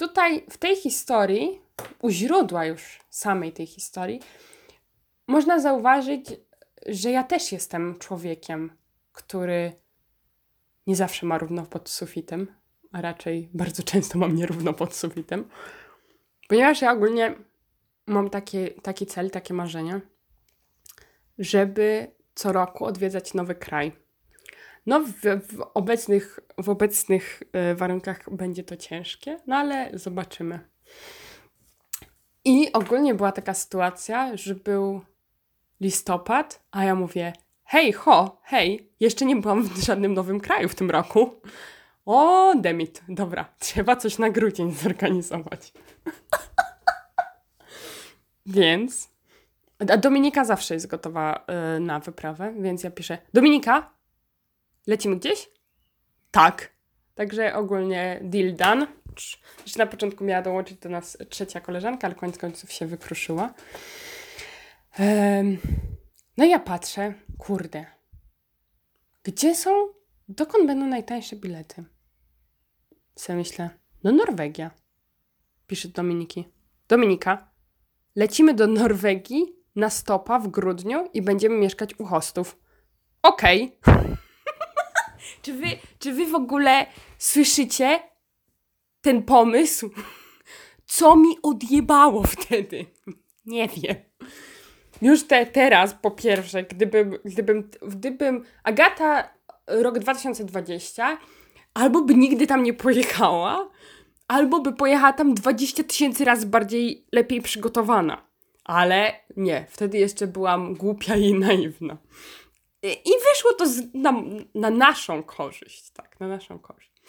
tutaj w tej historii, u źródła już samej tej historii, można zauważyć, że ja też jestem człowiekiem, który nie zawsze ma równo pod sufitem, a raczej bardzo często mam nierówno pod sufitem, ponieważ ja ogólnie mam takie, taki cel, takie marzenie, żeby co roku odwiedzać nowy kraj. No, w, w obecnych, w obecnych y, warunkach będzie to ciężkie, no ale zobaczymy. I ogólnie była taka sytuacja, że był listopad, a ja mówię: hej, ho, hej, jeszcze nie byłam w żadnym nowym kraju w tym roku. O, demit, dobra, trzeba coś na grudzień zorganizować. więc. A Dominika zawsze jest gotowa y, na wyprawę, więc ja piszę: Dominika, lecimy gdzieś? Tak. Także ogólnie deal done. Już na początku miała dołączyć do nas trzecia koleżanka, ale koniec końców się wykruszyła. Um, no ja patrzę, kurde, gdzie są, dokąd będą najtańsze bilety? Co myślę, no Norwegia. Pisze Dominiki. Dominika, lecimy do Norwegii na stopa w grudniu i będziemy mieszkać u hostów. Okej. Okay. Czy, wy, czy wy w ogóle słyszycie ten pomysł? Co mi odjebało wtedy? Nie wiem. Już te, teraz, po pierwsze, gdybym, gdybym, gdybym Agata rok 2020 albo by nigdy tam nie pojechała, albo by pojechała tam 20 tysięcy razy bardziej, lepiej przygotowana. Ale nie, wtedy jeszcze byłam głupia i naiwna. I wyszło to z, na, na, naszą korzyść, tak, na naszą korzyść.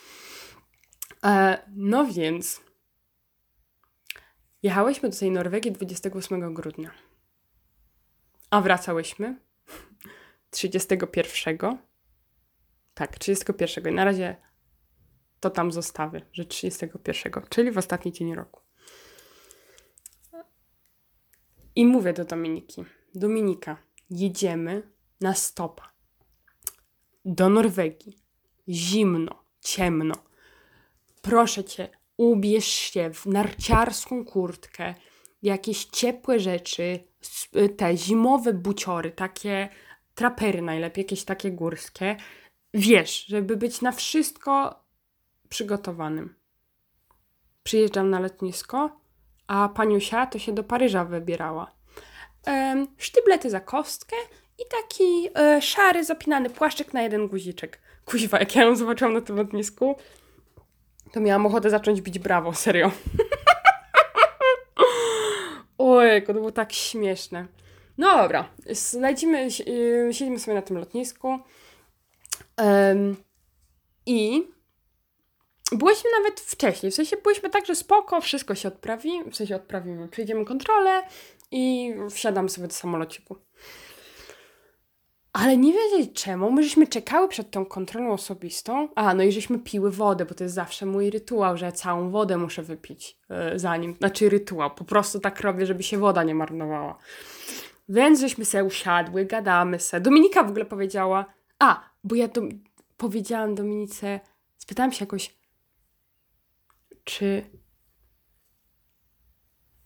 E, no więc, jechałyśmy do tej Norwegii 28 grudnia, a wracałyśmy 31. Tak, 31. Na razie to tam zostawię, że 31, czyli w ostatni dzień roku. I mówię do Dominiki: Dominika, jedziemy na stopa do Norwegii. Zimno, ciemno. Proszę cię, ubierz się w narciarską kurtkę, jakieś ciepłe rzeczy, te zimowe buciory, takie trapery najlepiej, jakieś takie górskie. Wiesz, żeby być na wszystko przygotowanym. Przyjeżdżam na lotnisko, a paniusia to się do Paryża wybierała. Ehm, sztyblety za kostkę i taki e, szary, zapinany płaszczyk na jeden guziczek. Kuźwa, jak ja ją zobaczyłam na tym lotnisku, to miałam ochotę zacząć bić brawo, serio. Ojej, to było tak śmieszne. No dobra, znajdziemy, y, siedzimy sobie na tym lotnisku i byłyśmy nawet wcześniej, w sensie byliśmy tak, że spoko, wszystko się odprawi, w sensie odprawimy, przejdziemy kontrolę i wsiadamy sobie do samolociku. Ale nie wiedzieć czemu, my żeśmy czekały przed tą kontrolą osobistą. A, no i żeśmy piły wodę, bo to jest zawsze mój rytuał, że całą wodę muszę wypić yy, zanim. Znaczy rytuał, po prostu tak robię, żeby się woda nie marnowała. Więc żeśmy sobie usiadły, gadamy se. Dominika w ogóle powiedziała, a, bo ja to powiedziałam Dominice, spytałam się jakoś, czy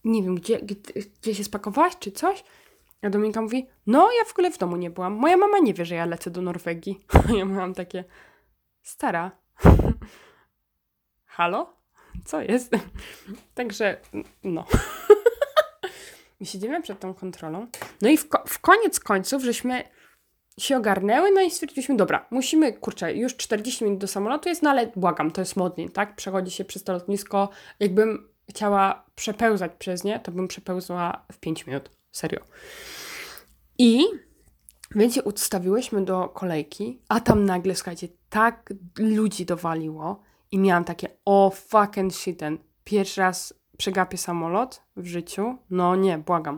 nie wiem, gdzie, gdzie się spakowałaś, czy coś? A Dominika mówi, no ja w ogóle w domu nie byłam. Moja mama nie wie, że ja lecę do Norwegii. ja miałam takie, stara, halo? Co jest? Także, no. I siedzimy przed tą kontrolą. No i w, ko w koniec końców, żeśmy się ogarnęły, no i stwierdziliśmy, dobra, musimy, kurczę, już 40 minut do samolotu jest, no ale błagam, to jest modnie, tak? Przechodzi się przez to lotnisko. Jakbym chciała przepełzać przez nie, to bym przepełzła w 5 minut. Serio. I więc się ustawiłyśmy do kolejki, a tam nagle, słuchajcie, tak ludzi dowaliło i miałam takie, o oh, fucking shit, ten pierwszy raz przegapię samolot w życiu. No nie, błagam.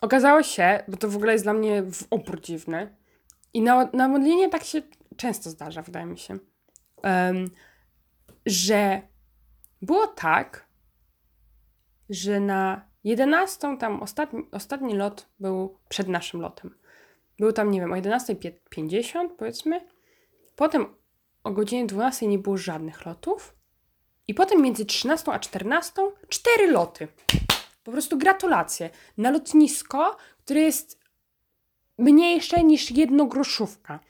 Okazało się, bo to w ogóle jest dla mnie w opór dziwny i na, na modlinie tak się często zdarza, wydaje mi się, um, że było tak, że na 11 tam ostatni, ostatni lot był przed naszym lotem. Był tam, nie wiem, o 11.50 powiedzmy. Potem o godzinie 12 nie było żadnych lotów. I potem między 13 a 14 cztery loty. Po prostu gratulacje. Na lotnisko, które jest mniejsze niż jednogroszówka.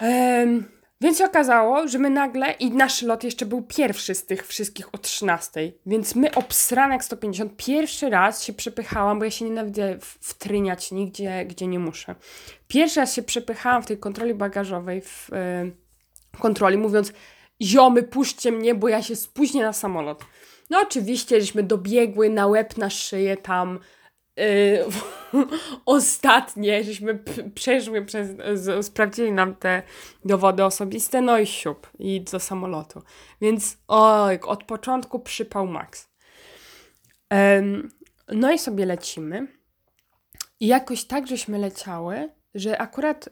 Um, więc się okazało, że my nagle, i nasz lot jeszcze był pierwszy z tych wszystkich o 13, więc my obsranek 150 pierwszy raz się przepychałam, bo ja się nienawidzę wtryniać nigdzie, gdzie nie muszę. Pierwszy raz się przepychałam w tej kontroli bagażowej, w y, kontroli, mówiąc ziomy, puśćcie mnie, bo ja się spóźnię na samolot. No oczywiście, żeśmy dobiegły na łeb, na szyję tam ostatnie, żeśmy przeszły przez, z, sprawdzili nam te dowody osobiste, no i siup, i do samolotu. Więc oj, od początku przypał Max. no i sobie lecimy. I jakoś tak, żeśmy leciały, że akurat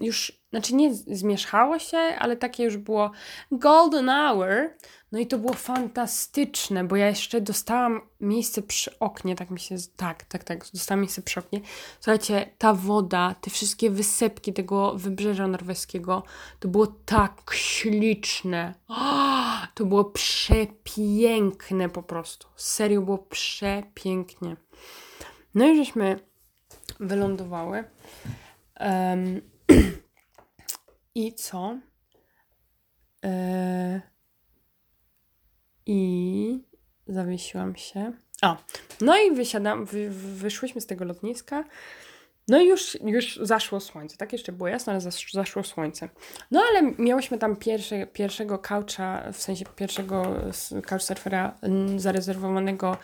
już, znaczy nie zmierzchało się, ale takie już było golden hour, no i to było fantastyczne, bo ja jeszcze dostałam miejsce przy oknie, tak mi się, tak, tak, tak, dostałam miejsce przy oknie. Słuchajcie, ta woda, te wszystkie wysepki tego wybrzeża norweskiego, to było tak śliczne. Oh, to było przepiękne po prostu. Serio było przepięknie. No i żeśmy wylądowały. Um, I co? E, I zawiesiłam się. A, no i wysiadam, wy, wyszłyśmy z tego lotniska. No i już, już zaszło słońce. Tak jeszcze było jasno, ale zasz, zaszło słońce. No ale miałyśmy tam pierwszy, pierwszego coucha, w sensie pierwszego couchsurfera zarezerwowanego e,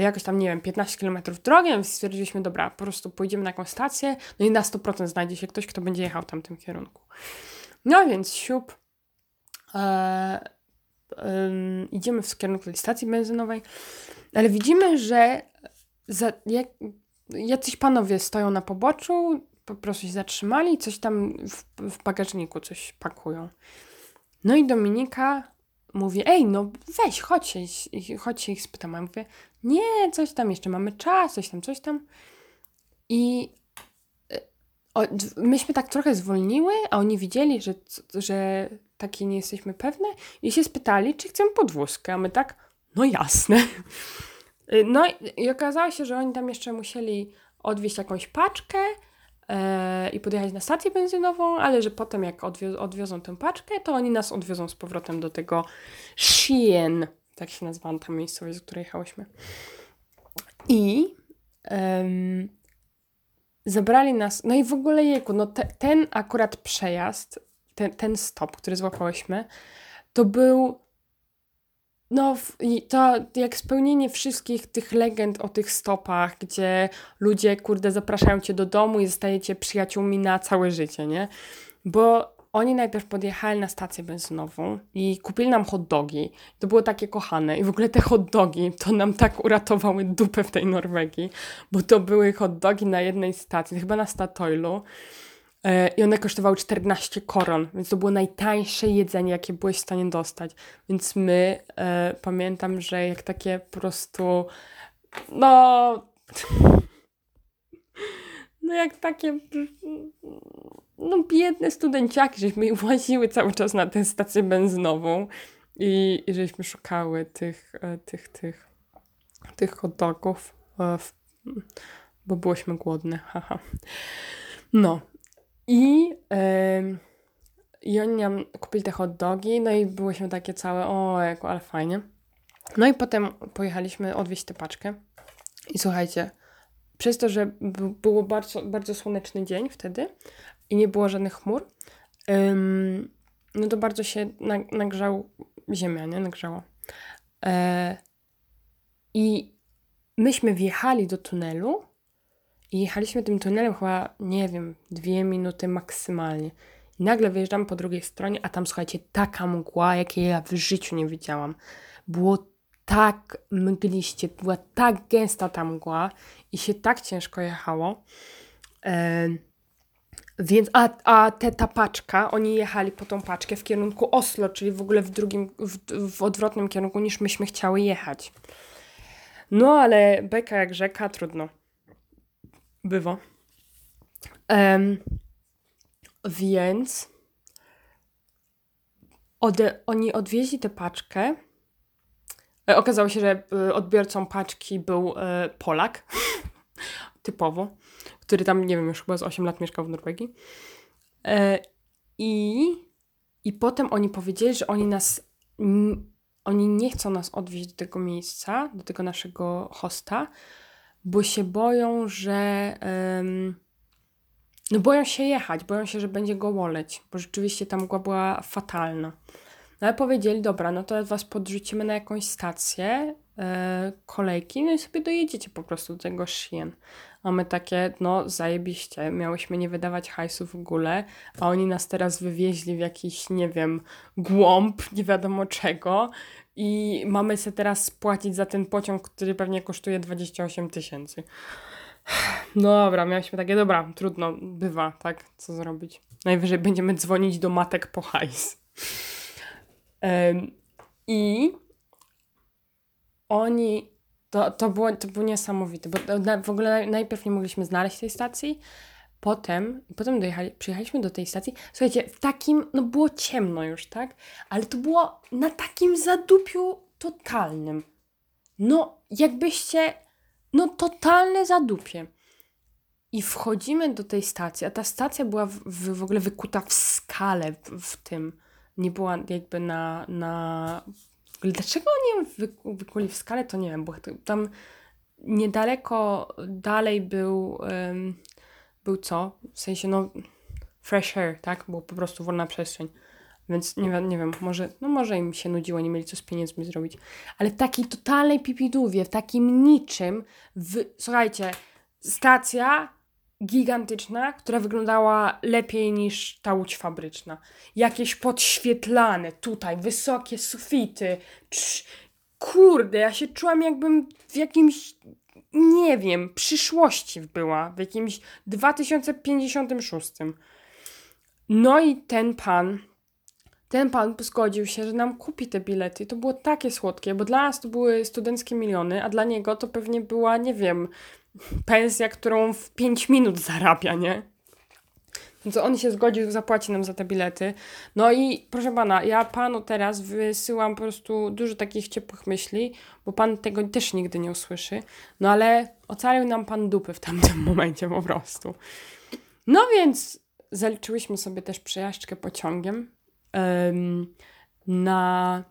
jakoś tam, nie wiem, 15 km drogą, więc stwierdziliśmy, dobra, po prostu pójdziemy na jakąś stację, no i na 100% znajdzie się ktoś, kto będzie jechał tam w tym kierunku. No więc siup, e, idziemy w kierunku tej stacji benzynowej, ale widzimy, że za, jak, jacyś panowie stoją na poboczu, po prostu się zatrzymali coś tam w, w bagażniku coś pakują. No i Dominika mówi, ej, no weź, chodź się, chodź się ich spytam. A mówię, nie, coś tam, jeszcze mamy czas, coś tam, coś tam. I e, o, myśmy tak trochę zwolniły, a oni widzieli, że, że takie nie jesteśmy pewne i się spytali, czy chcemy podwózkę, a my tak, no jasne. No i okazało się, że oni tam jeszcze musieli odwieźć jakąś paczkę i podjechać na stację benzynową, ale że potem jak odwiozą, odwiozą tę paczkę, to oni nas odwiozą z powrotem do tego Shien, tak się nazywała ta miejscowość, z której jechałyśmy. I um, zabrali nas, no i w ogóle jejku, no te, ten akurat przejazd, ten, ten stop, który złapałyśmy, to był no, to jak spełnienie wszystkich tych legend o tych stopach, gdzie ludzie, kurde, zapraszają cię do domu i zostajecie przyjaciółmi na całe życie, nie? Bo oni najpierw podjechali na stację benzynową i kupili nam hot dogi. To było takie kochane. I w ogóle te hot dogi to nam tak uratowały dupę w tej Norwegii, bo to były hot dogi na jednej stacji, chyba na Statoilu. E, I one kosztowały 14 koron, więc to było najtańsze jedzenie, jakie byłeś w stanie dostać. Więc my e, pamiętam, że jak takie po prostu. No. No jak takie. No biedne studenciaki, żeśmy właziły cały czas na tę stację benzynową i, i żeśmy szukały tych, e, tych, tych, tych hot dogów, e, bo byłyśmy głodne, haha. No, i, yy, oni nam kupili te hot dogi, no i byłyśmy takie całe, o, jako, ale fajnie. No i potem pojechaliśmy odwieźć tę paczkę. I słuchajcie, przez to, że było bardzo, bardzo słoneczny dzień wtedy i nie było żadnych chmur, no to bardzo się nagrzał ziemia, nie? Nagrzało. E, I myśmy wjechali do tunelu i jechaliśmy tym tunelem chyba, nie wiem, dwie minuty maksymalnie. I nagle wyjeżdżam po drugiej stronie, a tam słuchajcie, taka mgła, jakiej ja w życiu nie widziałam. Było tak mgliście, była tak gęsta ta mgła i się tak ciężko jechało. E, więc, a, a te, ta paczka, oni jechali po tą paczkę w kierunku Oslo, czyli w ogóle w drugim, w, w odwrotnym kierunku niż myśmy chciały jechać. No ale beka jak rzeka, trudno. Bywa. Um, więc ode, oni odwieźli tę paczkę. E, okazało się, że e, odbiorcą paczki był e, Polak, typowo, który tam, nie wiem, już chyba z 8 lat mieszkał w Norwegii. I, I potem oni powiedzieli, że oni nas, oni nie chcą nas odwieźć do tego miejsca, do tego naszego hosta, bo się boją, że. em, no boją się jechać, boją się, że będzie go woleć, bo rzeczywiście ta mgła była fatalna. No ale powiedzieli, dobra, no to was podrzucimy na jakąś stację kolejki, no i sobie dojedziecie po prostu do tego Shien. A my takie, no zajebiście, miałyśmy nie wydawać hajsu w ogóle, a oni nas teraz wywieźli w jakiś, nie wiem, głąb, nie wiadomo czego i mamy sobie teraz spłacić za ten pociąg, który pewnie kosztuje 28 tysięcy. No dobra, miałyśmy takie, dobra, trudno, bywa, tak, co zrobić. Najwyżej będziemy dzwonić do matek po hajs. I oni, to, to, było, to było niesamowite, bo w ogóle najpierw nie mogliśmy znaleźć tej stacji, potem, potem dojechali, przyjechaliśmy do tej stacji, słuchajcie, w takim, no było ciemno już, tak, ale to było na takim zadupiu totalnym. No, jakbyście, no totalne zadupie. I wchodzimy do tej stacji, a ta stacja była w, w, w ogóle wykuta w skale w, w tym. Nie była jakby na. na... Dlaczego wy, wykuli w skale, to nie wiem, bo tam niedaleko dalej był. em, był co? W sensie, no. Fresh air, tak? Było po prostu wolna przestrzeń. Więc nie, nie wiem, może, no może im się nudziło, nie mieli co z pieniędzmi zrobić. Ale w takiej totalnej pipidówie, w takim niczym, w, słuchajcie, stacja gigantyczna, która wyglądała lepiej niż ta łódź fabryczna. Jakieś podświetlane, tutaj wysokie sufity. Kurde, ja się czułam jakbym w jakimś, nie wiem, przyszłości była, w jakimś 2056. No i ten pan, ten pan zgodził się, że nam kupi te bilety. To było takie słodkie, bo dla nas to były studenckie miliony, a dla niego to pewnie była, nie wiem, pensja, którą w 5 minut zarabia, nie? Więc on się zgodził, zapłaci nam za te bilety. No i proszę pana, ja panu teraz wysyłam po prostu dużo takich ciepłych myśli, bo pan tego też nigdy nie usłyszy. No ale ocalił nam pan dupy w tamtym momencie po prostu. No więc zaliczyłyśmy sobie też przejażdżkę pociągiem em, na,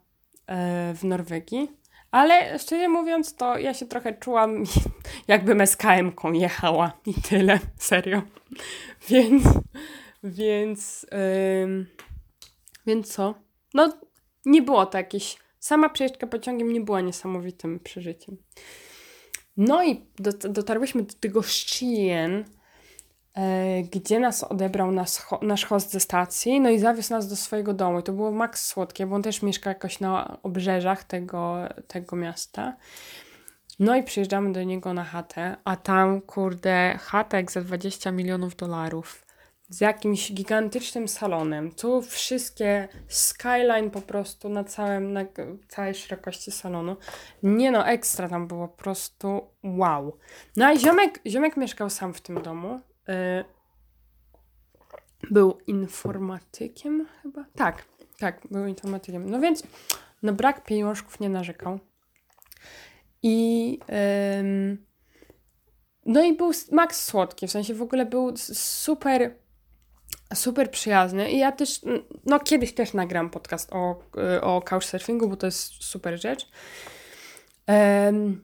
e, w Norwegii. Ale szczerze mówiąc, to ja się trochę czułam, jakbym SKM-ką jechała i tyle, serio. Więc, więc, więc co? No, nie było to jakieś. Sama przejeżdżka pociągiem nie była niesamowitym przeżyciem. No i dot- dotarłyśmy do tego Szcien, e, gdzie nas odebrał nas, nasz host ze stacji, no i zawiózł nas do swojego domu. I to było maks słodkie, bo on też mieszka jakoś na obrzeżach tego, tego miasta. No i przyjeżdżamy do niego na chatę, a tam, kurde, chatek za 20 milionów dolarów. Z jakimś gigantycznym salonem. Tu wszystkie skyline po prostu na, całym, na całej szerokości salonu. Nie no, ekstra tam było, po prostu wow. No a ziomek, ziomek mieszkał sam w tym domu. Y, był informatykiem chyba? Tak, tak, był informatykiem. No więc no brak pieniążków nie narzekał. I no i był maks słodki, w sensie w ogóle był super super przyjazny i ja też, no kiedyś też nagram podcast o, y, o couchsurfingu, bo to jest super rzecz.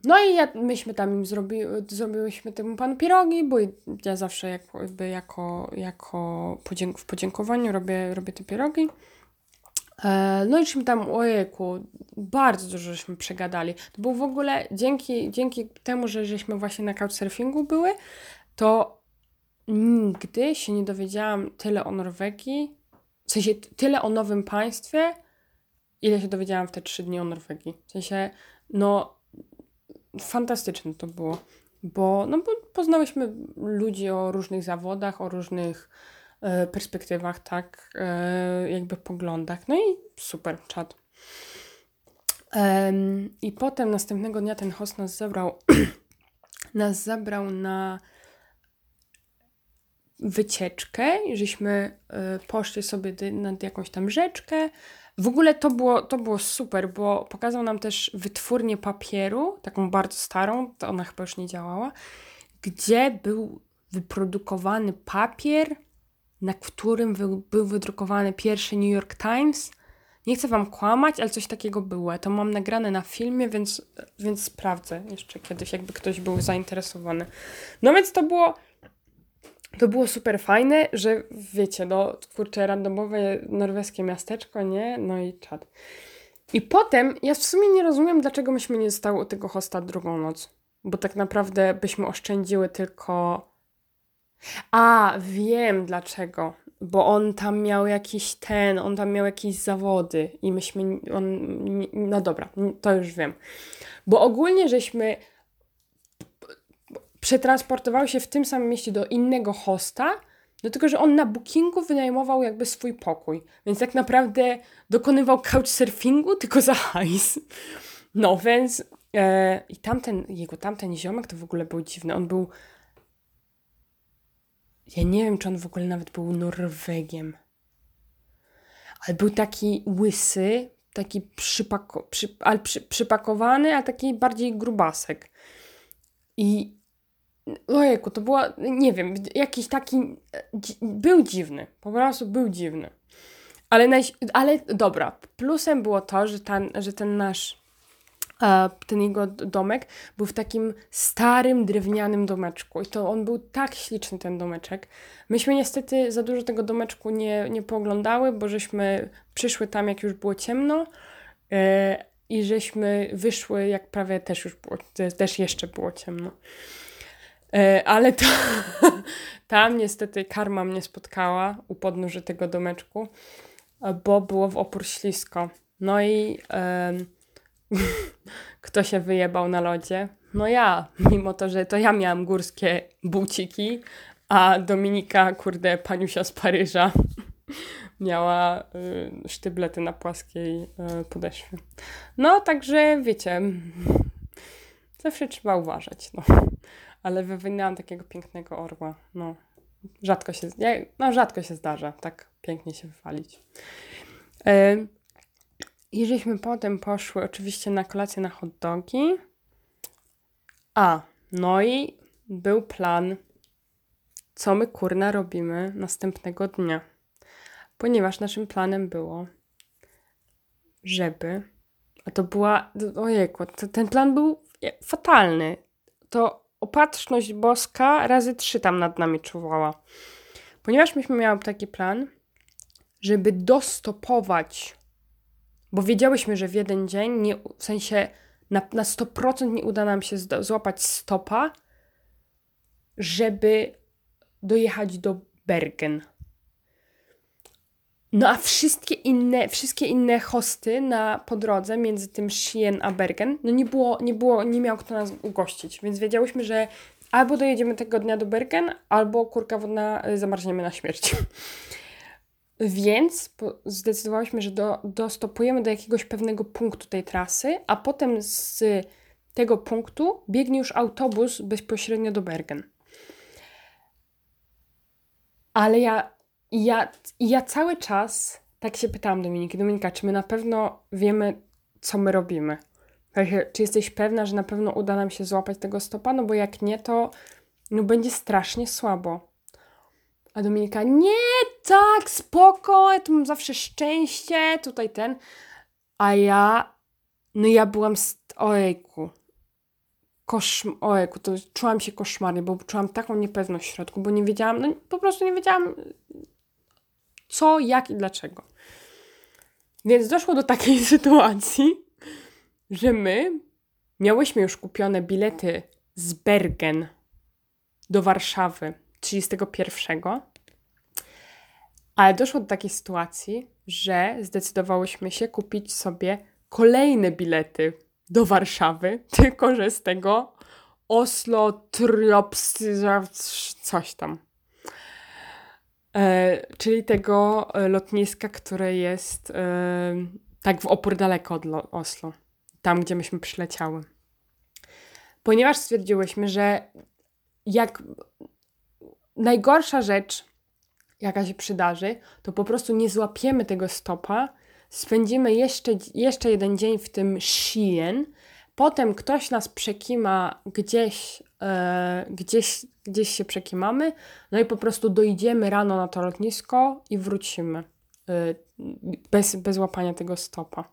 No i ja, myśmy tam im zrobi, zrobiłyśmy temu panu pierogi, bo ja zawsze jakby jako, jako podzięk w podziękowaniu robię, robię te pierogi. E, No i żeśmy tam, ojejku, bardzo dużo żeśmy przegadali. To był w ogóle, dzięki, dzięki temu, że żeśmy właśnie na couchsurfingu były, to nigdy się nie dowiedziałam tyle o Norwegii, w sensie tyle o nowym państwie, ile się dowiedziałam w te trzy dni o Norwegii. W sensie, no, fantastyczne to było, bo, no, bo poznałyśmy ludzi o różnych zawodach, o różnych e, perspektywach, tak, e, jakby poglądach. No i super, czad. Em, I potem następnego dnia ten host nas zabrał, nas zabrał na wycieczkę żeśmy y, poszli sobie nad jakąś tam rzeczkę W ogóle to było, to było super, bo pokazał nam też wytwórnię papieru, taką bardzo starą, to ona chyba już nie działała, gdzie był wyprodukowany papier, na którym był, był wydrukowany pierwszy New York Times. Nie chcę wam kłamać, ale coś takiego było. To mam nagrane na filmie, więc, więc sprawdzę jeszcze kiedyś, jakby ktoś był zainteresowany. No więc to było to było super fajne, że wiecie, no kurczę, randomowe norweskie miasteczko, nie? No i czad. I potem, ja w sumie nie rozumiem, dlaczego myśmy nie zostały u tego hosta drugą noc. Bo tak naprawdę byśmy oszczędziły tylko... A, wiem dlaczego. Bo on tam miał jakiś ten, on tam miał jakieś zawody i myśmy, on, no dobra, to już wiem. Bo ogólnie żeśmy przetransportował się w tym samym mieście do innego hosta, do tego, że on na bookingu wynajmował jakby swój pokój. Więc tak naprawdę dokonywał couchsurfingu tylko za hajs. No więc e, i tamten, jego tamten ziomek to w ogóle był dziwny. On był ja nie wiem, czy on w ogóle nawet był Norwegiem. Ale był taki łysy, taki przypako, przy, przy, przypakowany, a taki bardziej grubasek. I Ojejku, to była, nie wiem, jakiś taki, był dziwny, po prostu był dziwny. Ale, ale dobra, plusem było to, że ten, że ten nasz, ten jego domek był w takim starym, drewnianym domeczku i to on był tak śliczny, ten domeczek. Myśmy niestety za dużo tego domeczku nie, nie pooglądały, bo żeśmy przyszły tam, jak już było ciemno e, i żeśmy wyszły, jak prawie też już było, też jeszcze było ciemno. E, ale to, tam niestety karma mnie spotkała u podnóży tego domeczku, bo było w opór ślisko. No i kto się wyjebał na lodzie? No ja, mimo to, że to ja miałam górskie buciki, a Dominika, kurde, paniusia z Paryża, miała y, sztyblety na płaskiej y, podeszwie. No, także wiecie, zawsze trzeba uważać. No ale wywinęłam takiego pięknego orła. No, rzadko się, no, rzadko się zdarza tak pięknie się wywalić. Yy, I żeśmy potem poszły oczywiście na kolację na hot dogi. A, no i był plan, co my kurna robimy następnego dnia. Ponieważ naszym planem było, żeby. A to była. Ojejku, ten plan był fatalny. To opatrzność boska razy trzy tam nad nami czuwała. Ponieważ myśmy miały taki plan, żeby dostopować, bo wiedziałyśmy, że w jeden dzień, nie, w sensie na, na 100% nie uda nam się złapać stopa, żeby dojechać do Bergen. No a wszystkie inne, wszystkie inne hosty na po drodze między tym Skien a Bergen, no nie było, nie było, nie miał kto nas ugościć, więc wiedziałyśmy, że albo dojedziemy tego dnia do Bergen, albo kurka wodna y, zamarzniemy na śmierć. Więc zdecydowałyśmy, że do, dostopujemy do jakiegoś pewnego punktu tej trasy, a potem z tego punktu biegnie już autobus bezpośrednio do Bergen. Ale ja i ja, i ja cały czas tak się pytałam Dominiki, Dominika, czy my na pewno wiemy, co my robimy? Czy jesteś pewna, że na pewno uda nam się złapać tego stopa? No bo jak nie, to no będzie strasznie słabo. A Dominika, nie, tak, spoko, ja tu mam zawsze szczęście, tutaj ten. A ja, no ja byłam, st- ojejku, koszm- to czułam się koszmarnie, bo czułam taką niepewność w środku, bo nie wiedziałam, no po prostu nie wiedziałam, co, jak i dlaczego. Więc doszło do takiej sytuacji, że my miałyśmy już kupione bilety z Bergen do Warszawy 31, ale doszło do takiej sytuacji, że zdecydowałyśmy się kupić sobie kolejne bilety do Warszawy, tylko że z tego Oslo Triops coś tam. E, czyli tego e, lotniska, które jest e, tak w opór daleko od Oslo, tam gdzie myśmy przyleciały. Ponieważ stwierdziłyśmy, że jak najgorsza rzecz, jaka się przydarzy, to po prostu nie złapiemy tego stopa, spędzimy jeszcze, jeszcze jeden dzień w tym Shein, potem ktoś nas przekima gdzieś, e, gdzieś, gdzieś się przekimamy, no i po prostu dojdziemy rano na to lotnisko i wrócimy e, bez, bez łapania tego stopa.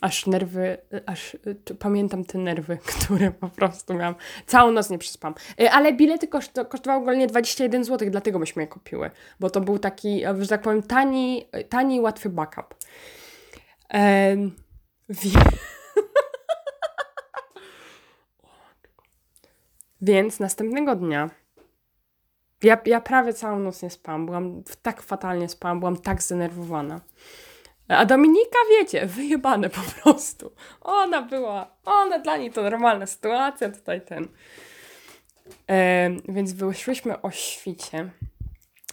Aż nerwy, aż pamiętam te nerwy, które po prostu miałam. Całą noc nie przespam. E, ale bilety koszt, kosztowały ogólnie 21 zł, dlatego myśmy je kupiły. Bo to był taki, że tak powiem, tani, tani łatwy backup. Wie... Więc następnego dnia ja, ja prawie całą noc nie spałam. Byłam tak fatalnie spałam, byłam tak zdenerwowana. A Dominika, wiecie, wyjebane po prostu. Ona była, ona dla niej to normalna sytuacja, tutaj ten. E, więc wyszłyśmy o świcie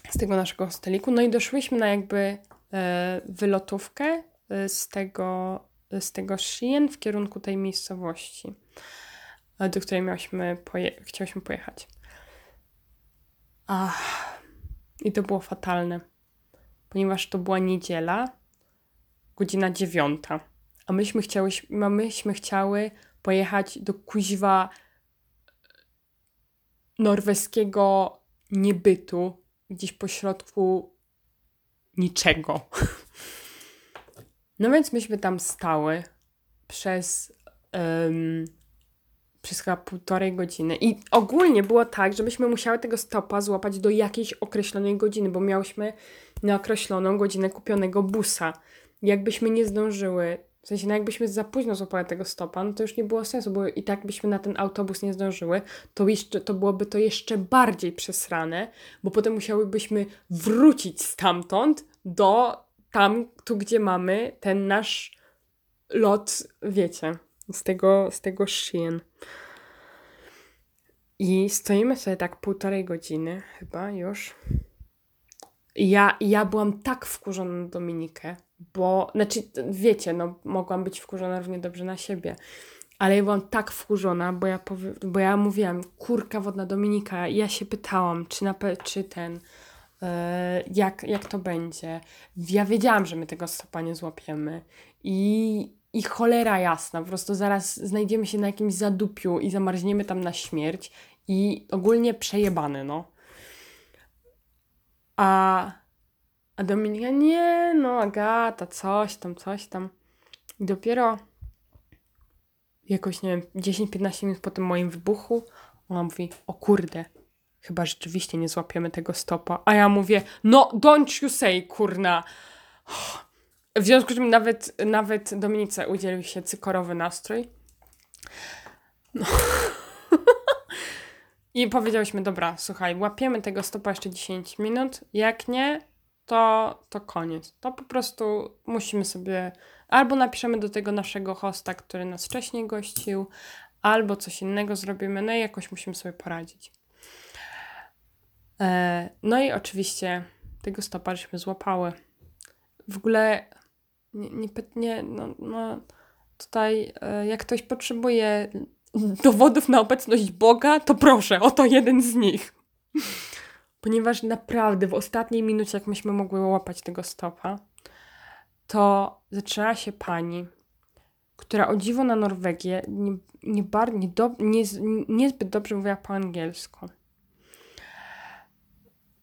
z tego naszego hosteliku, no i doszłyśmy na jakby e, wylotówkę e, z tego, z tego Shein w kierunku tej miejscowości, e, do której miałyśmy poje chciałyśmy pojechać. Ach, I to było fatalne, ponieważ to była niedziela, godzina dziewiąta. A myśmy chciały, myśmy chciały pojechać do kuźwa norweskiego niebytu, gdzieś po środku niczego. No więc myśmy tam stały przez, um, przez chyba półtorej godziny. I ogólnie było tak, żebyśmy musiały tego stopa złapać do jakiejś określonej godziny, bo miałyśmy na określoną godzinę kupionego busa. Jakbyśmy nie zdążyły, w sensie, no jakbyśmy za późno złapały tego stopa, no to już nie było sensu, bo i tak byśmy na ten autobus nie zdążyły, to, jeszcze, to byłoby to jeszcze bardziej przesrane, bo potem musiałybyśmy wrócić stamtąd do tam, tu gdzie mamy ten nasz lot, wiecie, z tego, z tego Shein. I stoimy sobie tak półtorej godziny chyba już. Ja, ja byłam tak wkurzona na Dominikę, bo, znaczy, wiecie, no, mogłam być wkurzona równie dobrze na siebie, ale ja byłam tak wkurzona, bo ja, powie, bo ja mówiłam, kurka wodna Dominika, ja się pytałam, czy, na, czy ten, yy, jak, jak to będzie. Ja wiedziałam, że my tego stopa nie złapiemy i, i cholera jasna, po prostu zaraz znajdziemy się na jakimś zadupiu i zamarzniemy tam na śmierć i ogólnie przejebane, no. A a Dominika, nie, no Agata, coś tam, coś tam. I dopiero jakoś, nie wiem, 10-15 minut po tym moim wybuchu, ona mówi, o kurde, chyba rzeczywiście nie złapiemy tego stopa. A ja mówię, no don't you say, kurna. W związku z czym nawet, nawet Dominice udzielił się cykorowy nastrój. No. I powiedziałyśmy, dobra, słuchaj, łapiemy tego stopa jeszcze 10 minut. Jak nie, to, to koniec. To po prostu musimy sobie albo napiszemy do tego naszego hosta, który nas wcześniej gościł, albo coś innego zrobimy, no i jakoś musimy sobie poradzić. E, no i oczywiście tego stopa żeśmy złapały. W ogóle nie, nie, nie no, no tutaj e, jak ktoś potrzebuje dowodów na obecność Boga, to proszę, oto jeden z nich ponieważ naprawdę w ostatniej minucie, jak myśmy mogły łapać tego stopa, to zaczęła się pani, która o dziwo na Norwegię nie, nie, bar, nie do, nie, niezbyt dobrze mówiła po angielsku.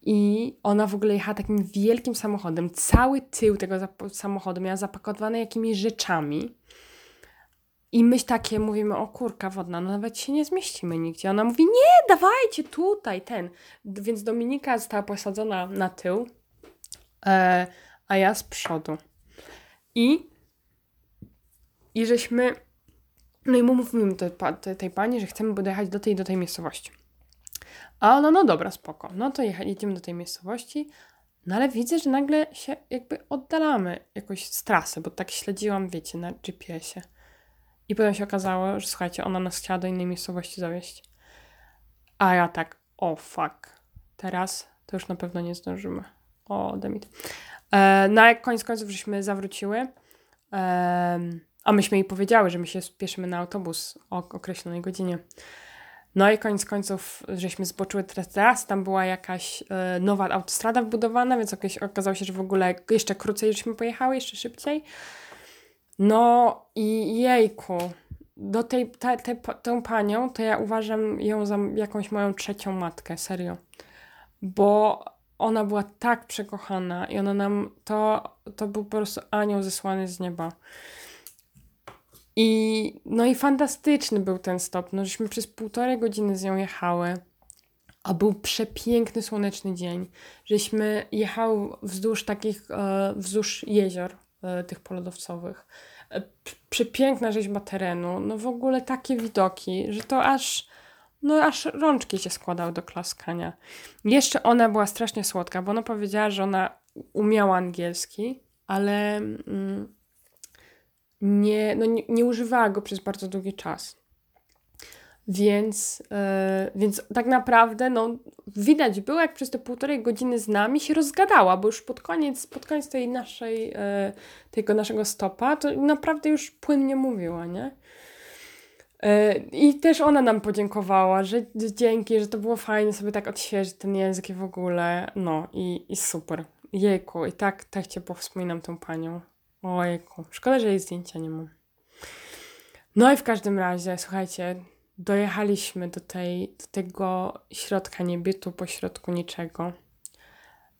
I ona w ogóle jechała takim wielkim samochodem. Cały tył tego samochodu miała zapakowany jakimiś rzeczami. I my takie mówimy, o kurka wodna, no nawet się nie zmieścimy nigdzie. Ona mówi, nie, dawajcie tutaj, ten. Więc Dominika została posadzona na tył, e, a ja z przodu. I, i żeśmy, no i mówimy tej, tej pani, że chcemy dojechać do tej do tej miejscowości. A ona, no dobra, spoko. No to jedziemy do tej miejscowości, no ale widzę, że nagle się jakby oddalamy jakoś z trasy, bo tak śledziłam, wiecie, na GPS-ie. I potem się okazało, że słuchajcie, ona nas chciała do innej miejscowości zawieźć. A ja tak, o oh, fuck. Teraz to już na pewno nie zdążymy. O, demit. E, no jak koniec końców żeśmy zawróciły, e, a myśmy jej powiedziały, że my się spieszymy na autobus o określonej godzinie. No i koniec końców, żeśmy zboczyły teraz, tam była jakaś e, nowa autostrada wbudowana, więc okazało się, że w ogóle jeszcze krócej żeśmy pojechały, jeszcze szybciej. No i jejku, do tej, te, tę panią to ja uważam ją za jakąś moją trzecią matkę, serio. Bo ona była tak przekochana i ona nam, to, to był po prostu anioł zesłany z nieba. I no i fantastyczny był ten stop. No, żeśmy przez półtorej godziny z nią jechały, a był przepiękny słoneczny dzień. Żeśmy jechały wzdłuż takich, e, wzdłuż jezior e, tych polodowcowych. E, przepiękna rzeźba terenu. No w ogóle takie widoki, że to aż no aż rączki się składały do klaskania. Jeszcze ona była strasznie słodka, bo ona powiedziała, że ona umiała angielski, ale mm, nie, no nie, nie używała go przez bardzo długi czas. Więc, yy, więc tak naprawdę no, widać było, jak przez te półtorej godziny z nami się rozgadała, bo już pod koniec, pod koniec tej naszej, yy, tego naszego stopa, to naprawdę już płynnie mówiła, nie? Yy, I też ona nam podziękowała, że dzięki, że to było fajnie sobie tak odświeżyć ten język i w ogóle, no i, i super. Jejku, i tak, tak cię powspominam tą panią. Ojku, szkoda, że jej zdjęcia nie mam. No i w każdym razie, słuchajcie, dojechaliśmy do, tej, do tego środka niebytu, po środku niczego.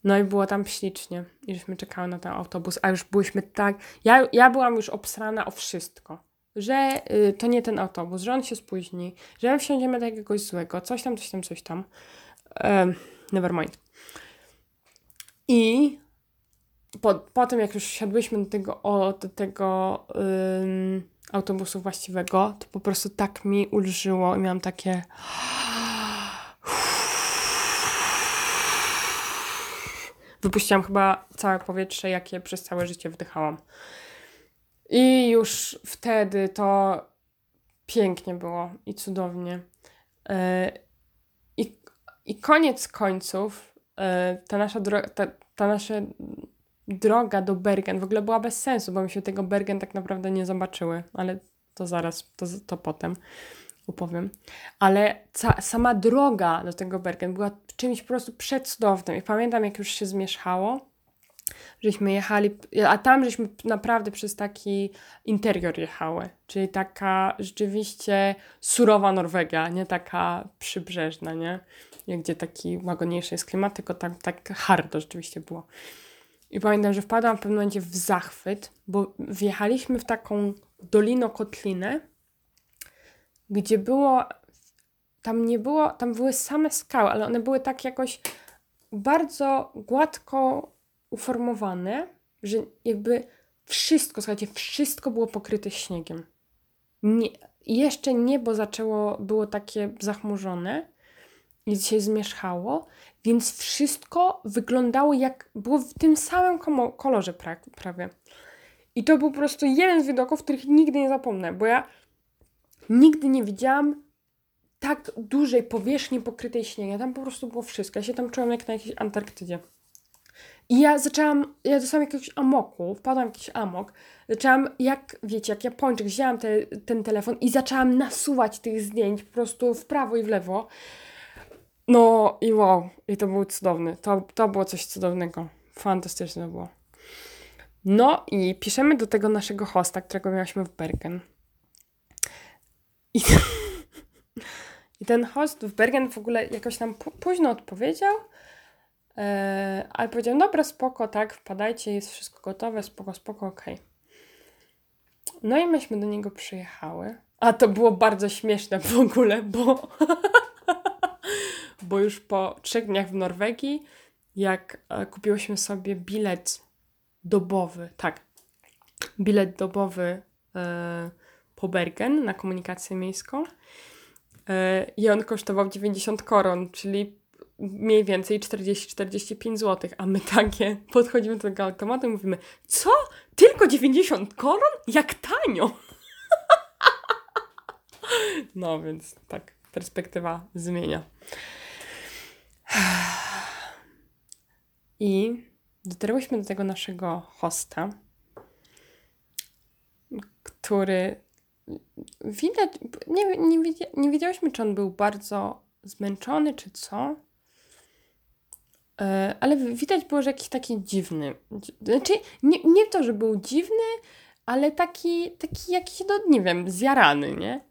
No i było tam ślicznie. I żeśmy czekały na ten autobus, a już byliśmy tak... Ja, ja byłam już obsrana o wszystko. Że y, to nie ten autobus, że on się spóźni, że my wsiądziemy do jakiegoś złego, coś tam, coś tam, coś tam. Um, never mind. I po, po tym, jak już siadłyśmy do tego, o, do tego ym, autobusu właściwego, to po prostu tak mi ulżyło i miałam takie. Wypuściłam chyba całe powietrze, jakie przez całe życie wdychałam. I już wtedy to pięknie było i cudownie. Yy, i, I koniec końców, yy, ta nasza droga, ta, ta nasze droga do Bergen w ogóle była bez sensu, bo my się tego Bergen tak naprawdę nie zobaczyły, ale to zaraz, to, to potem opowiem. Ale ca, sama droga do tego Bergen była czymś po prostu przecudownym. I pamiętam, jak już się zmieszało, żeśmy jechali, a tam żeśmy naprawdę przez taki interior jechały, czyli taka rzeczywiście surowa Norwegia, nie taka przybrzeżna, nie? Gdzie taki łagodniejszy jest klimat, tylko tam tak hardo rzeczywiście było. I pamiętam, że wpadłam w pewnym momencie w zachwyt, bo wjechaliśmy w taką dolino-kotlinę, gdzie było, tam nie było, tam były same skały, ale one były tak jakoś bardzo gładko uformowane, że jakby wszystko, słuchajcie, wszystko było pokryte śniegiem. Nie, jeszcze niebo zaczęło, było takie zachmurzone się zmierzchało, więc wszystko wyglądało jak było w tym samym kolorze pra prawie. I to był po prostu jeden z widoków, których nigdy nie zapomnę, bo ja nigdy nie widziałam tak dużej powierzchni pokrytej śniegiem. Tam po prostu było wszystko. Ja się tam czułam jak na jakiejś Antarktydzie. I ja zaczęłam, ja dostałam jakiegoś amoku, wpadłam w jakiś amok. Zaczęłam, jak wiecie, jak Japończyk, wzięłam te, ten telefon i zaczęłam nasuwać tych zdjęć po prostu w prawo i w lewo. No i wow, i to był cudowny. To, to było coś cudownego. Fantastyczne było. No i piszemy do tego naszego hosta, którego miałyśmy w Bergen. I, i ten host w Bergen w ogóle jakoś nam późno odpowiedział, e, ale powiedział, dobra, spoko, tak, wpadajcie, jest wszystko gotowe, spoko, spoko, okej. Okay. No i myśmy do niego przyjechały. A to było bardzo śmieszne w ogóle, bo bo już po trzech dniach w Norwegii, jak e, kupiłyśmy sobie bilet dobowy, tak, bilet dobowy e, po Bergen na komunikację miejską e, i on kosztował 90 koron, czyli mniej więcej 40-45 zł, a my takie podchodzimy do tego automatu i mówimy, co? Tylko 90 koron? Jak tanio! no więc tak, perspektywa zmienia. I dotarłyśmy do tego naszego hosta, który widać, nie, nie, nie wiedziałyśmy, czy on był bardzo zmęczony, czy co. E, ale widać było, że jakiś taki dziwny. Znaczy, nie, nie to, że był dziwny, ale taki, taki jakiś, no nie wiem, zjarany, nie?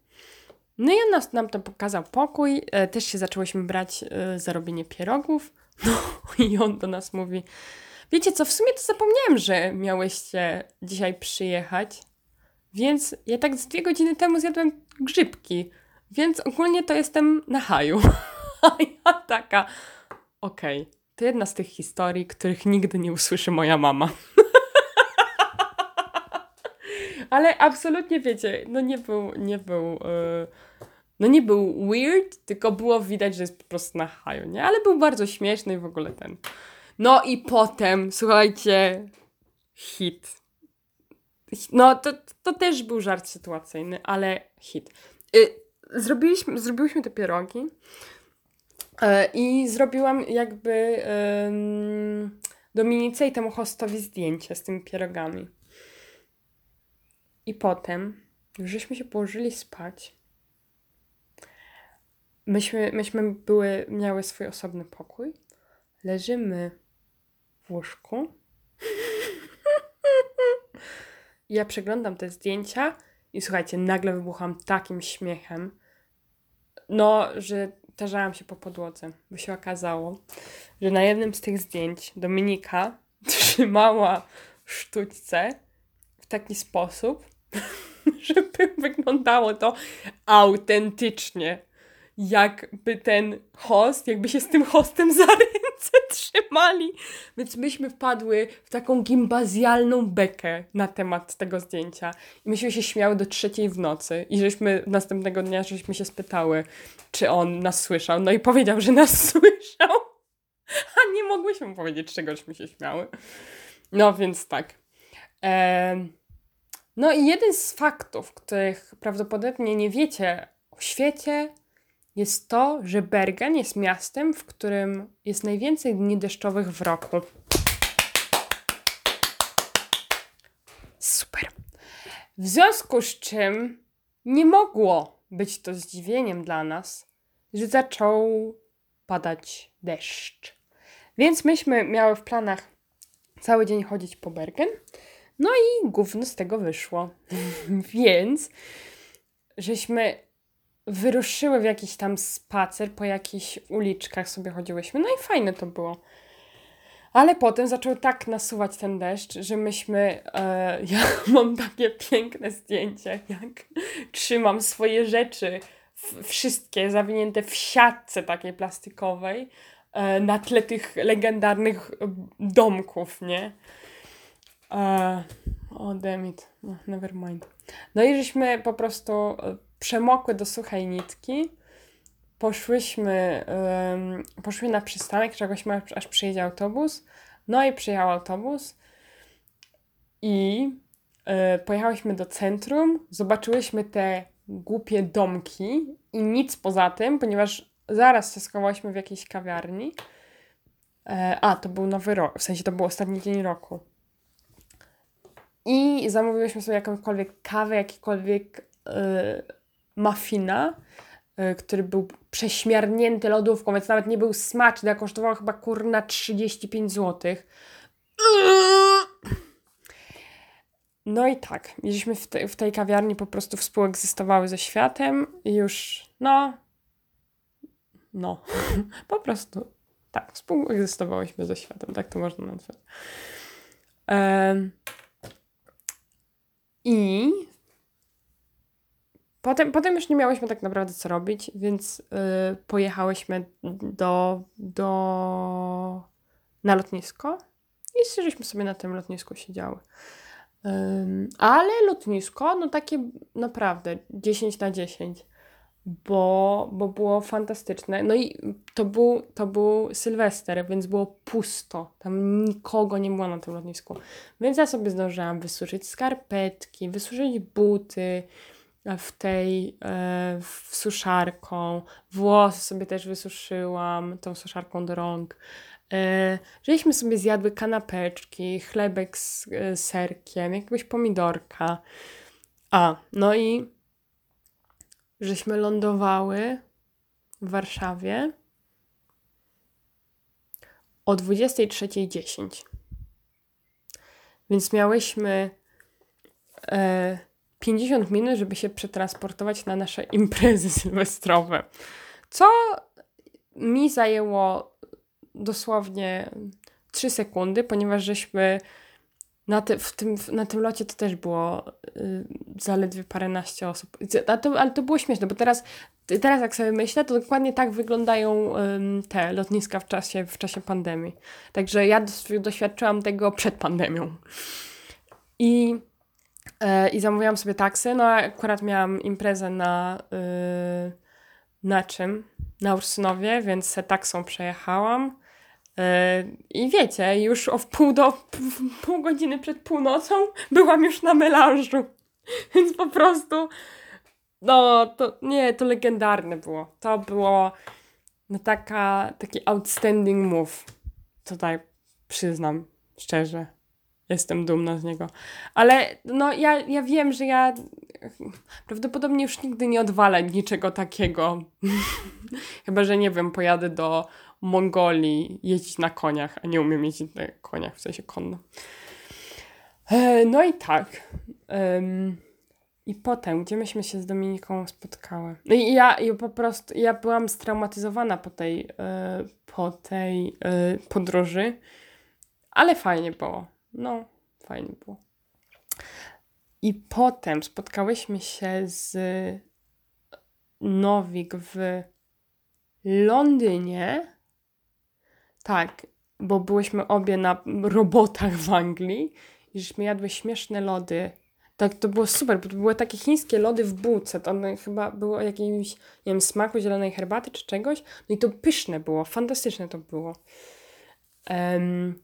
No i on nas, nam to pokazał pokój. E, też się zaczęłyśmy brać e, za robienie pierogów. No i on do nas mówi: Wiecie co, w sumie to zapomniałem, że miałyście dzisiaj przyjechać. Więc ja tak z dwie godziny temu zjadłem grzybki. Więc ogólnie to jestem na haju. A ja taka. Okej, okay, to jedna z tych historii, których nigdy nie usłyszy moja mama. Ale absolutnie wiecie, no nie był, nie był, yy, no nie był weird, tylko było widać, że jest po prostu na haju, nie? Ale był bardzo śmieszny i w ogóle ten. No i potem, słuchajcie, hit. No to, to też był żart sytuacyjny, ale hit. Yy, zrobiliśmy, zrobiliśmy te pierogi yy, i zrobiłam jakby Dominice i temu hostowi zdjęcie z tymi pierogami. I potem, już żeśmy się położyli spać, myśmy, myśmy były, miały swój osobny pokój, leżymy w łóżku. ja przeglądam te zdjęcia i słuchajcie, nagle wybucham takim śmiechem, no, że tarzałam się po podłodze, bo się okazało, że na jednym z tych zdjęć Dominika trzymała sztućce w taki sposób, żeby wyglądało to autentycznie. Jakby ten host, jakby się z tym hostem za ręce trzymali. Więc myśmy wpadły w taką gimbazjalną bekę na temat tego zdjęcia. I myśmy się śmiały do trzeciej w nocy. I żeśmy następnego dnia żeśmy się spytały, czy on nas słyszał. No i powiedział, że nas słyszał. A nie mogłyśmy powiedzieć, czegośmy się śmiały. No więc tak. Eee, no i jeden z faktów, których prawdopodobnie nie wiecie o świecie, jest to, że Bergen jest miastem, w którym jest najwięcej dni deszczowych w roku. Super. W związku z czym nie mogło być to zdziwieniem dla nas, że zaczął padać deszcz. Więc myśmy miały w planach cały dzień chodzić po Bergen no i gówno z tego wyszło. Więc żeśmy wyruszyły w jakiś tam spacer, po jakichś uliczkach sobie chodziłyśmy. No i fajne to było. Ale potem zaczął tak nasuwać ten deszcz, że myśmy. E, ja mam takie piękne zdjęcie, jak trzymam swoje rzeczy, wszystkie zawinięte w siatce takiej plastikowej, e, na tle tych legendarnych domków, nie? E, o, damn it. No, never mind. No i żeśmy po prostu e, przemokły do suchej nitki. Poszłyśmy, um, na przystanek, czekałyśmy aż przyjedzie autobus. No i przyjechał autobus i y, pojechałyśmy do centrum, zobaczyłyśmy te głupie domki i nic poza tym, ponieważ zaraz się w jakiejś kawiarni. E, a, to był nowy rok, w sensie to był ostatni dzień roku. I zamówiłyśmy sobie jakąkolwiek kawę, jakikolwiek yy, muffina, yy, który był prześmiarnięty lodówką, więc nawet nie był smaczny, a kosztował chyba kurna 35 zł. No i tak, mieliśmy w, te, w tej kawiarni po prostu współegzystowały ze światem i już, no, no, po prostu, tak, współegzystowałyśmy ze światem, tak to można nazwać. Um, i potem, potem już nie miałyśmy tak naprawdę co robić, więc yy, pojechałyśmy do, do, na lotnisko i żeśmy sobie na tym lotnisku siedziały. Ale lotnisko, no takie naprawdę 10 na 10 bo, bo było fantastyczne. No i to był, to był Sylwester, więc było pusto. Tam nikogo nie było na tym lotnisku. Więc ja sobie zdążyłam wysuszyć skarpetki, wysuszyć buty w tej, e, w suszarką. Włosy sobie też wysuszyłam tą suszarką do rąk. E, żeśmy sobie zjadły kanapeczki, chlebek z e, serkiem, jakiegoś pomidorka. A, no i żeśmy lądowały w Warszawie o 23.10. Więc miałyśmy e, 50 minut, żeby się przetransportować na nasze imprezy sylwestrowe. Co mi zajęło dosłownie 3 sekundy, ponieważ żeśmy na, ty, w tym, na tym locie to też było y, zaledwie paręnaście osób. To, ale to było śmieszne, bo teraz, teraz jak sobie myślę, to dokładnie tak wyglądają y, te lotniska w czasie, w czasie pandemii. Także ja doświadczyłam tego przed pandemią. I, y, i zamówiłam sobie taksy. No akurat miałam imprezę na, y, na czym? Na Ursynowie, więc taksą przejechałam. I wiecie, już o wpół do pół godziny przed północą byłam już na melanżu. Więc po prostu no to nie, to legendarne było. To było no taka, taki outstanding move. Tutaj przyznam szczerze. Jestem dumna z niego. Ale no ja, ja wiem, że ja prawdopodobnie już nigdy nie odwalę niczego takiego. Chyba, że nie wiem, pojadę do Mongolii jeździć na koniach, a nie umiem jeździć na koniach, w sensie konno. E, no i tak. I potem, gdzie myśmy się z Dominiką spotkały? No i ja, i po prostu, ja byłam straumatyzowana po tej, e, po tej e, podróży, ale fajnie było. No, fajnie było. I potem spotkałyśmy się z Nowik w Londynie tak, bo byłyśmy obie na robotach w Anglii i żeśmy jadły śmieszne lody. Tak, to było super, bo to były takie chińskie lody w bułce. To one chyba było jakimś, nie wiem, smaku zielonej herbaty czy czegoś. No i to pyszne było, fantastyczne to było. Um,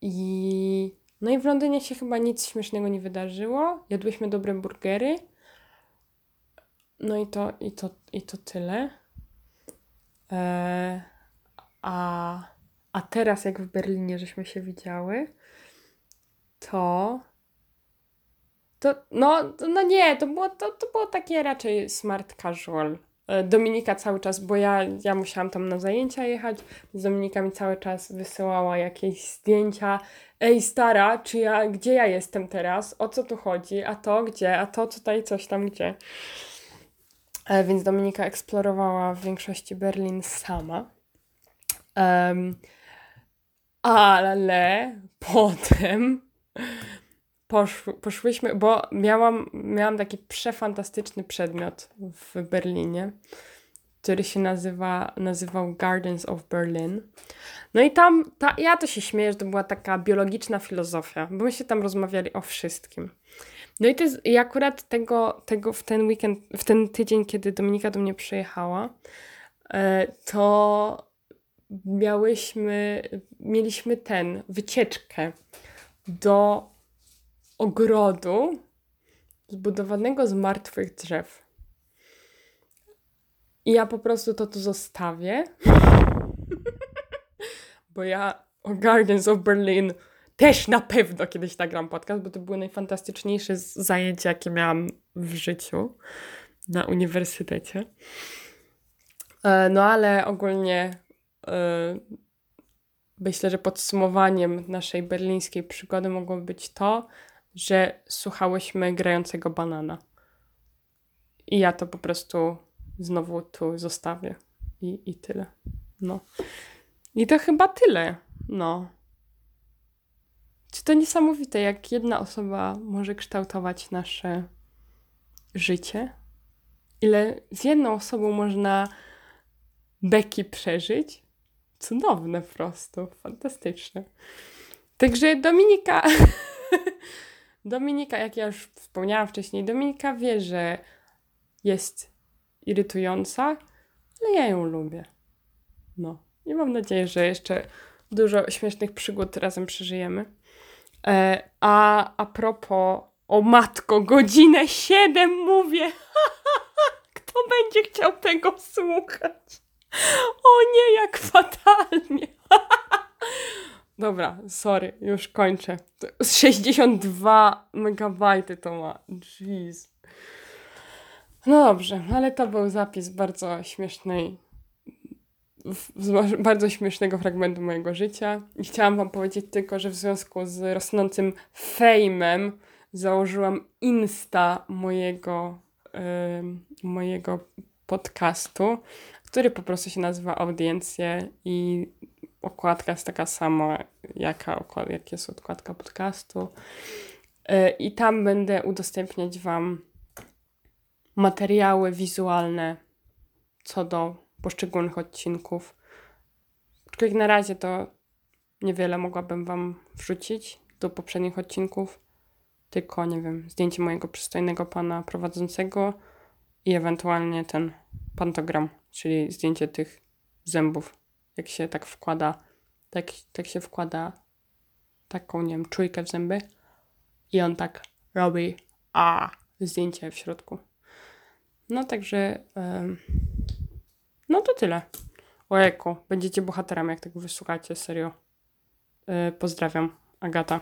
I no i w Londynie się chyba nic śmiesznego nie wydarzyło. Jadłyśmy dobre burgery. No i to, i to, i to tyle. Eee, a, a teraz, jak w Berlinie żeśmy się widziały, to. To, no, no nie, to było, to, to było takie raczej smart casual. E, Dominika cały czas, bo ja, ja musiałam tam na zajęcia jechać, Dominika mi cały czas wysyłała jakieś zdjęcia. Ej, stara, czy ja, gdzie ja jestem teraz? O co tu chodzi? A to gdzie? A to tutaj coś tam gdzie? E, więc Dominika eksplorowała w większości Berlin sama. Um, ale potem poszły, poszłyśmy, bo miałam, miałam taki przefantastyczny przedmiot w Berlinie, który się nazywa, nazywał Gardens of Berlin. No i tam, ta, ja to się śmieję, że to była taka biologiczna filozofia, bo my się tam rozmawiali o wszystkim. No i, to jest, i akurat tego, tego w ten weekend, w ten tydzień, kiedy Dominika do mnie przyjechała, e, to miałyśmy, mieliśmy ten, wycieczkę do ogrodu zbudowanego z martwych drzew. I ja po prostu to tu zostawię, bo ja o Gardens of Berlin też na pewno kiedyś nagram podcast, bo to były najfantastyczniejsze zajęcia, jakie miałam w życiu na uniwersytecie. E, no ale ogólnie myślę, że podsumowaniem naszej berlińskiej przygody mogło być to, że słuchałyśmy grającego banana. I ja to po prostu znowu tu zostawię. I, i tyle. No. I to chyba tyle. No. Czy to niesamowite, jak jedna osoba może kształtować nasze życie? Ile z jedną osobą można beki przeżyć? Cudowne po prostu, fantastyczne. Także Dominika, Dominika, jak ja już wspomniałam wcześniej, Dominika wie, że jest irytująca, ale ja ją lubię. No. I mam nadzieję, że jeszcze dużo śmiesznych przygód razem przeżyjemy. E, a a propos, o matko, godzinę siedem mówię. Kto będzie chciał tego słuchać? O nie, jak fatalnie. Dobra, sorry, już kończę. 62 megabajty to ma. Jeez. No dobrze, ale to był zapis bardzo śmiesznej, bardzo śmiesznego fragmentu mojego życia. I chciałam wam powiedzieć tylko, że w związku z rosnącym fejmem założyłam Insta mojego, ym, mojego podcastu, który po prostu się nazywa Audiencje i okładka jest taka sama, jaka, okład- jak jest okładka podcastu. Y, I tam będę udostępniać Wam materiały wizualne co do poszczególnych odcinków. Aczkolwiek na razie to niewiele mogłabym Wam wrzucić do poprzednich odcinków. Tylko, nie wiem, zdjęcie mojego przystojnego pana prowadzącego i ewentualnie ten pantogram, czyli zdjęcie tych zębów. Jak się tak wkłada, tak, tak się wkłada taką, nie wiem, czujkę w zęby i on tak robi a zdjęcie w środku. No także em, no to tyle. Ojejku, będziecie bohaterami, jak tego wysłuchacie, serio. E, pozdrawiam, Agata.